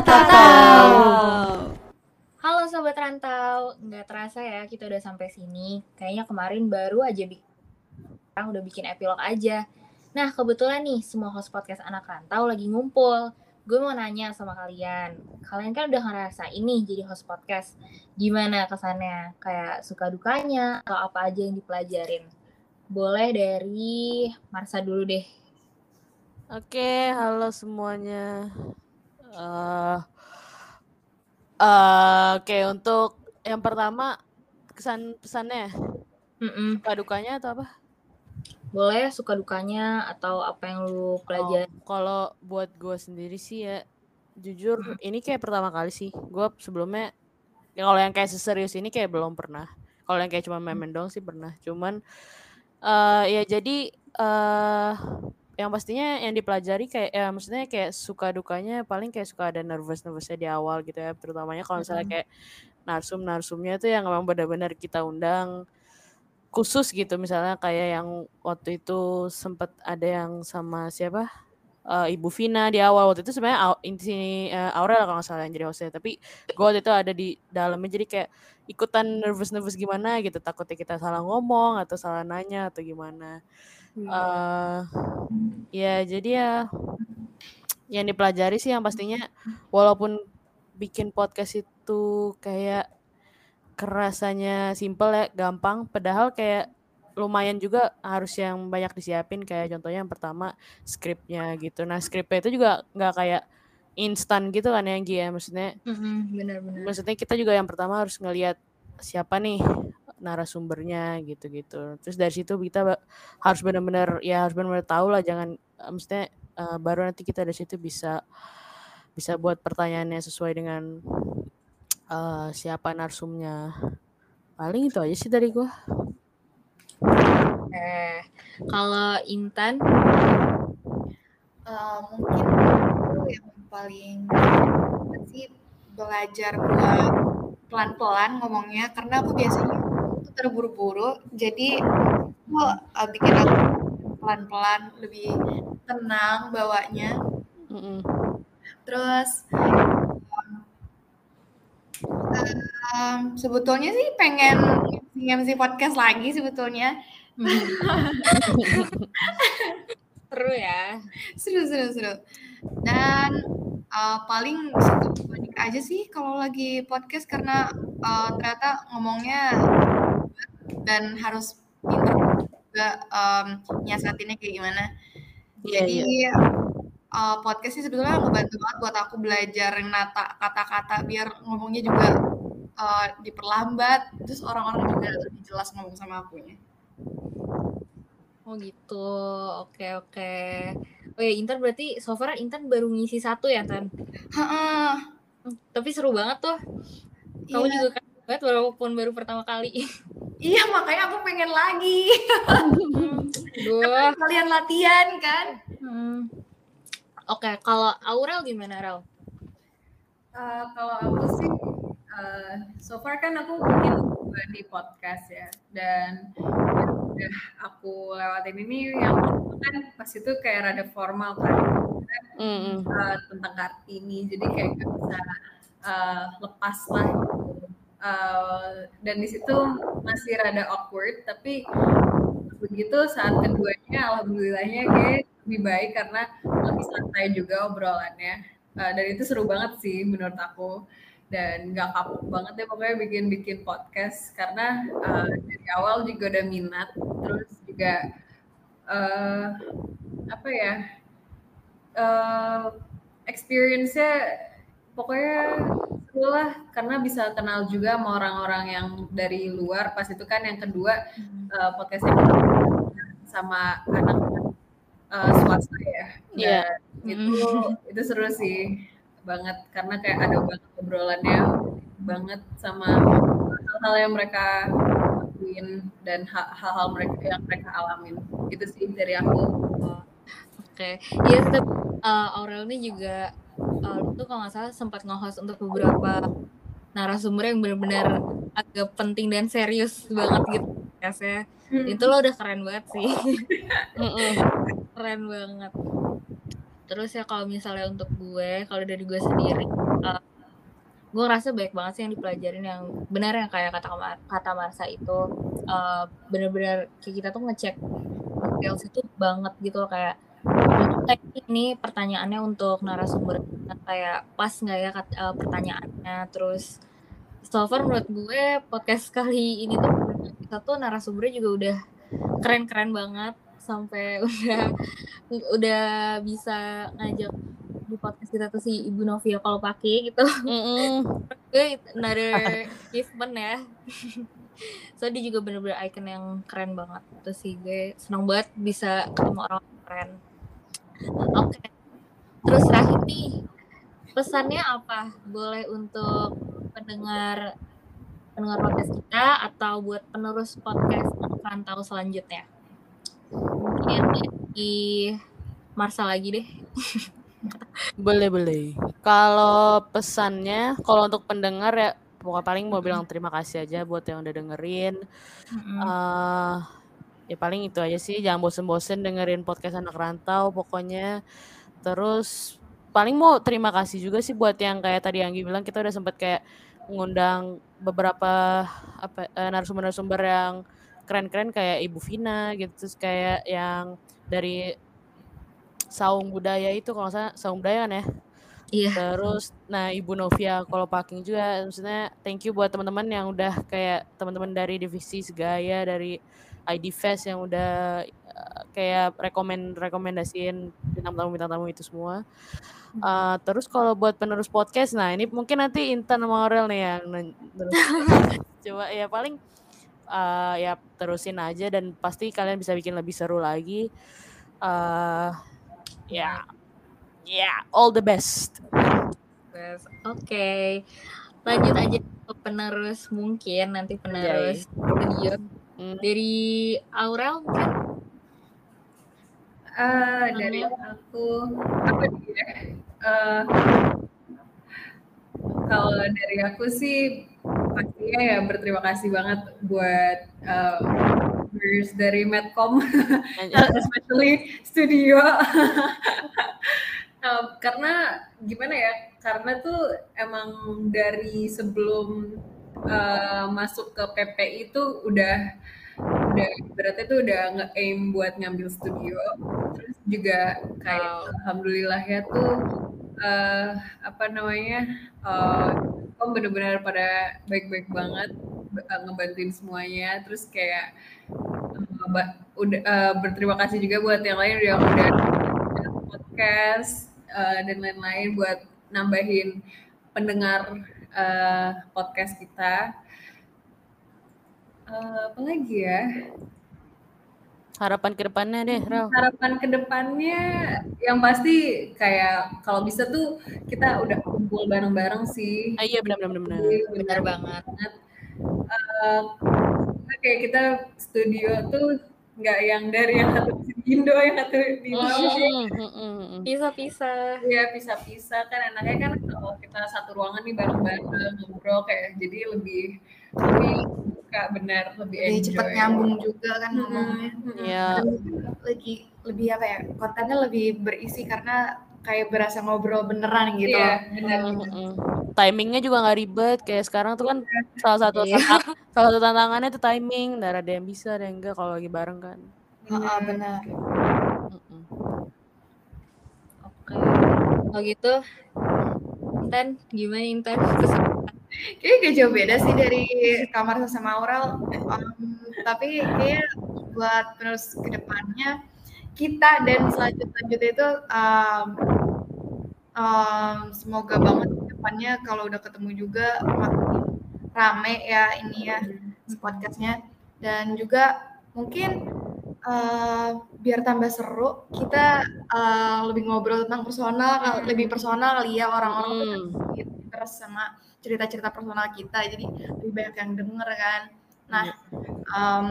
Ratatau. Halo Sobat Rantau, nggak terasa ya kita udah sampai sini. Kayaknya kemarin baru aja bikin, udah bikin epilog aja. Nah kebetulan nih semua host podcast anak rantau lagi ngumpul. Gue mau nanya sama kalian, kalian kan udah ngerasa ini jadi host podcast. Gimana kesannya? Kayak suka dukanya atau apa aja yang dipelajarin? Boleh dari Marsa dulu deh. Oke, halo semuanya. Uh, uh, Oke, untuk yang pertama kesan pesannya, Mm-mm. suka dukanya atau apa? Boleh suka dukanya atau apa yang lu pelajari? Oh, kalau buat gue sendiri sih ya, jujur ini kayak pertama kali sih. Gue sebelumnya, ya kalau yang kayak seserius ini kayak belum pernah. Kalau yang kayak cuma main-main dong sih pernah. Cuman uh, ya jadi uh, yang pastinya yang dipelajari kayak ya maksudnya kayak suka dukanya paling kayak suka ada nervous nervousnya di awal gitu ya. Terutamanya kalau misalnya kayak narsum narsumnya itu yang memang benar-benar kita undang khusus gitu. Misalnya kayak yang waktu itu sempat ada yang sama siapa? Uh, Ibu Vina di awal. Waktu itu sebenarnya inti uh, Aurel kalau nggak salah yang jadi hostnya. Tapi gue waktu itu ada di dalamnya. Jadi kayak ikutan nervous nervous gimana gitu. Takutnya kita salah ngomong atau salah nanya atau gimana uh, ya jadi ya yang dipelajari sih yang pastinya walaupun bikin podcast itu kayak kerasanya simple ya gampang padahal kayak lumayan juga harus yang banyak disiapin. Kayak contohnya yang pertama skripnya gitu. Nah skripnya itu juga nggak kayak instan gitu kan yang Gia maksudnya benar-benar. maksudnya kita juga yang pertama harus ngelihat siapa nih narasumbernya gitu-gitu. Terus dari situ kita harus benar-benar ya harus benar-benar tahu lah jangan maksudnya uh, baru nanti kita dari situ bisa bisa buat pertanyaannya sesuai dengan uh, siapa narsumnya. Paling itu aja sih dari gua. Eh, kalau Intan uh, mungkin itu yang paling sih belajar buat pelan-pelan ngomongnya karena aku biasanya tuh terburu-buru. Jadi aku uh, bikin aku pelan-pelan lebih tenang bawanya. Mm -mm. terus um, sebetulnya sih pengen MC podcast lagi sebetulnya. Seru ya. Seru seru seru. Dan uh, paling panik aja sih kalau lagi podcast karena uh, ternyata ngomongnya dan harus pintar juga um, nyiasatinnya kayak gimana. Iya, Jadi iya. uh, podcast sih sebetulnya ngebantu banget buat aku belajar nata kata-kata biar ngomongnya juga uh, diperlambat, terus orang-orang juga lebih jelas ngomong sama akunya. oh gitu oke oke oh ya Intan berarti so far Intan baru ngisi satu ya Tan Heeh. Hmm, tapi seru banget tuh kamu Iya. juga kan banget walaupun baru pertama kali Iya, makanya aku pengen lagi. Duh. Kalian latihan kan? Hmm. Oke, kalau Aurel gimana, Rel? Uh, kalau aku sih, uh, so far kan aku bikin dua di podcast ya, dan udah aku lewatin ini yang kan pas itu kayak rada formal kan, Mm -mm. uh, tentang Kartini, jadi kayak gak bisa uh, lepas lah. gitu. Uh, dan di situ masih rada awkward, tapi begitu saat keduanya alhamdulillahnya kayak lebih baik karena lebih santai juga obrolannya. Uh, dan itu seru banget sih menurut aku. Dan nggak kapok banget ya pokoknya bikin bikin podcast karena uh, dari awal juga udah minat terus juga uh, apa ya uh, experience-nya pokoknya lah karena bisa kenal juga sama orang-orang yang dari luar. Pas itu kan yang kedua uh, podcastnya kita sama anak-anak uh, swasta ya. Iya. Dan itu itu seru sih banget karena kayak ada banget obrolannya banget sama hal-hal yang mereka lakuin dan ha- hal-hal mereka yang mereka alamin. Itu sih dari aku. Oke, iya tetap uh, Aurel ini juga uh, itu kalau nggak salah sempat nge-host untuk beberapa narasumber yang benar-benar agak penting dan serius banget gitu ya. Itu lo udah keren banget sih. Keren banget. Terus ya kalau misalnya untuk gue, kalau dari gue sendiri, uh, gue ngerasa banyak banget sih yang dipelajarin yang benar yang kayak kata kata Marsa itu uh, bener-bener kayak kita tuh ngecek details itu banget gitu loh, kayak ini pertanyaannya untuk narasumber kayak pas nggak ya uh, pertanyaannya terus so far menurut gue podcast kali ini tuh kita tuh narasumbernya juga udah keren-keren banget sampai udah udah bisa ngajak di podcast kita tuh si Ibu Novia kalau pakai gitu. Mm -hmm. another achievement ya. so dia juga bener-bener icon yang keren banget. Terus sih gue senang banget bisa ketemu orang keren. Oke. Okay. Terus terakhir nih, pesannya apa? Boleh untuk pendengar pendengar podcast kita atau buat penerus podcast rantau selanjutnya? Mungkin di Marsa lagi deh. boleh boleh. Kalau pesannya, kalau untuk pendengar ya pokoknya paling mau bilang terima kasih aja buat yang udah dengerin. Mm-hmm. Uh, ya paling itu aja sih. Jangan bosen-bosen dengerin podcast anak rantau. Pokoknya terus paling mau terima kasih juga sih buat yang kayak tadi Anggi bilang kita udah sempet kayak mengundang beberapa apa uh, narasumber-narasumber yang keren-keren kayak Ibu Vina gitu terus kayak yang dari saung budaya itu kalau saya saung budaya kan ya Iya. Terus, nah Ibu Novia kalau parking juga, maksudnya thank you buat teman-teman yang udah kayak teman-teman dari divisi segaya dari ID Fest yang udah uh, kayak rekomend rekomendasiin bintang tamu bintang tamu itu semua. Uh, terus kalau buat penerus podcast, nah ini mungkin nanti Intan sama Aurel nih yang coba ya paling uh, ya terusin aja dan pasti kalian bisa bikin lebih seru lagi. Uh, ya yeah. yeah, all the best oke okay. lanjut aja ke penerus mungkin nanti penerus video hmm. dari Aurel mungkin uh, dari aku apa dia uh, kalau dari aku sih pastinya ya berterima kasih banget buat uh, dari Medcom, especially studio. uh, karena gimana ya? Karena tuh emang dari sebelum uh, masuk ke PP itu udah udah berarti tuh udah nge-aim buat ngambil studio terus juga kayak wow. alhamdulillah ya tuh uh, apa namanya uh, om bener-bener pada baik-baik banget ngebantuin semuanya terus kayak uh, udah uh, berterima kasih juga buat yang lain yang udah podcast uh, dan lain-lain buat nambahin pendengar uh, podcast kita. Uh, apa lagi ya? Harapan ke depannya deh Rau. harapan ke depannya yang pasti kayak kalau bisa tuh kita udah kumpul bareng-bareng sih. Ah, iya benar benar benar. Benar, benar banget. uh, oke okay, kita studio tuh nggak yang dari yang satu Indo yang satu di pisah-pisah. Iya pisah-pisah. Kan enaknya kan kalau kita satu ruangan nih bareng-bareng ngobrol kayak jadi lebih lebih suka benar lebih lebih cepat nyambung juga kan ngomongnya. iya. Lagi lebih apa ya kontennya lebih berisi karena kayak berasa ngobrol beneran gitu. Iya, bener. Mm -hmm. timingnya juga nggak ribet. Kayak sekarang tuh kan salah satu iya. salah satu tantangannya tuh timing. Dari ada yang bisa ada yang enggak kalau lagi bareng kan oh, benar -hmm. oke. Kalau gitu Intan gimana Intan? Kayaknya gak jauh beda sih dari kamar sama Aurel. Um, tapi kayak buat terus ke depannya kita dan selanjutnya itu um, um, semoga banget ke depannya kalau udah ketemu juga makin rame ya ini ya podcastnya. Dan juga mungkin uh, biar tambah seru kita uh, lebih ngobrol tentang personal lebih personal kali ya orang-orang hmm. terus sama cerita-cerita personal kita jadi lebih banyak yang denger kan. Nah um,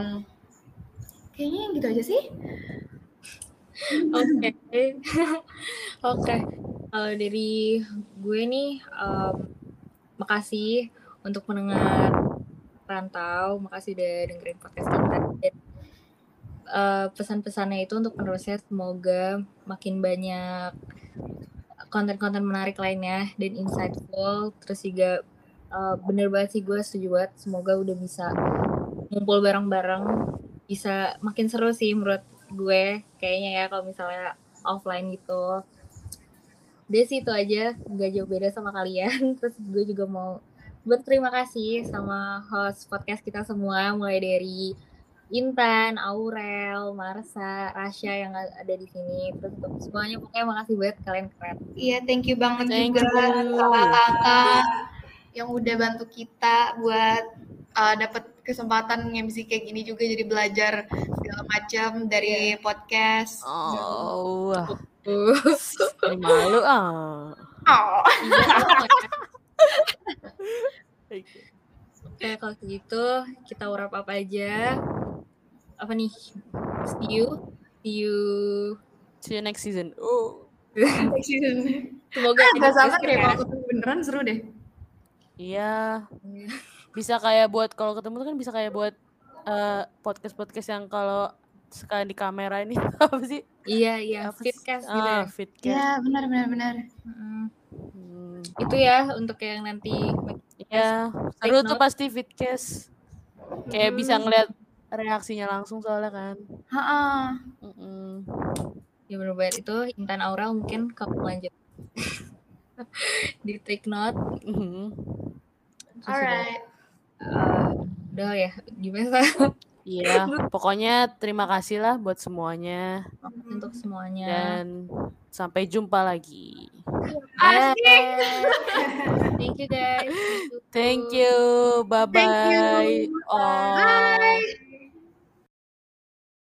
kayaknya gitu aja sih. Oke. Oke. Kalau dari gue nih um, makasih untuk mendengar rantau makasih udah dengerin podcast kita. dan uh, pesan-pesannya itu untuk penerusnya semoga makin banyak konten-konten menarik lainnya dan insightful. Terus juga uh, bener banget sih gue setuju banget. Semoga udah bisa ngumpul bareng-bareng. Bisa makin seru sih menurut gue kayaknya ya kalau misalnya offline gitu. Udah sih itu aja, gak jauh beda sama kalian. Terus gue juga mau berterima kasih sama host podcast kita semua, mulai dari Intan, Aurel, Marsa, Rasya yang ada di sini. Terus untuk semuanya pokoknya makasih banget kalian keren. Iya, thank you banget Thank juga kakak-kakak yang udah bantu kita buat uh, dapat kesempatan nge kayak gini juga jadi belajar segala macam dari podcast. Oh, wah. Malu ah. Oh. Oke, kalau gitu kita wrap up aja. Apa nih? See you. See you. See you next season. Oh. Semoga Gak ada sabar podcast deh kalau ketemu beneran seru deh. Iya, bisa kayak buat kalau ketemu tuh kan bisa kayak buat eh, podcast-podcast yang kalau sekali di kamera ini apa sih? Iya, iya. Apa sih? Fitcast gitu Ah, ya. fitcast. Ya, benar benar benar. Hmm. Itu ya untuk yang nanti Ya, Take seru tuh pasti fitcast. Kayak bisa ngeliat reaksinya langsung soalnya kan. Heeh. Mm-mm. ya bener banget itu Intan Aura mungkin kamu lanjut di take note. Terus udah, Alright. eh, udah ya gimana Iya, pokoknya terima kasih lah buat semuanya untuk semuanya dan sampai jumpa lagi. Bye. thank you guys Thank you. Bye bye. Thank you. Oh. Bye.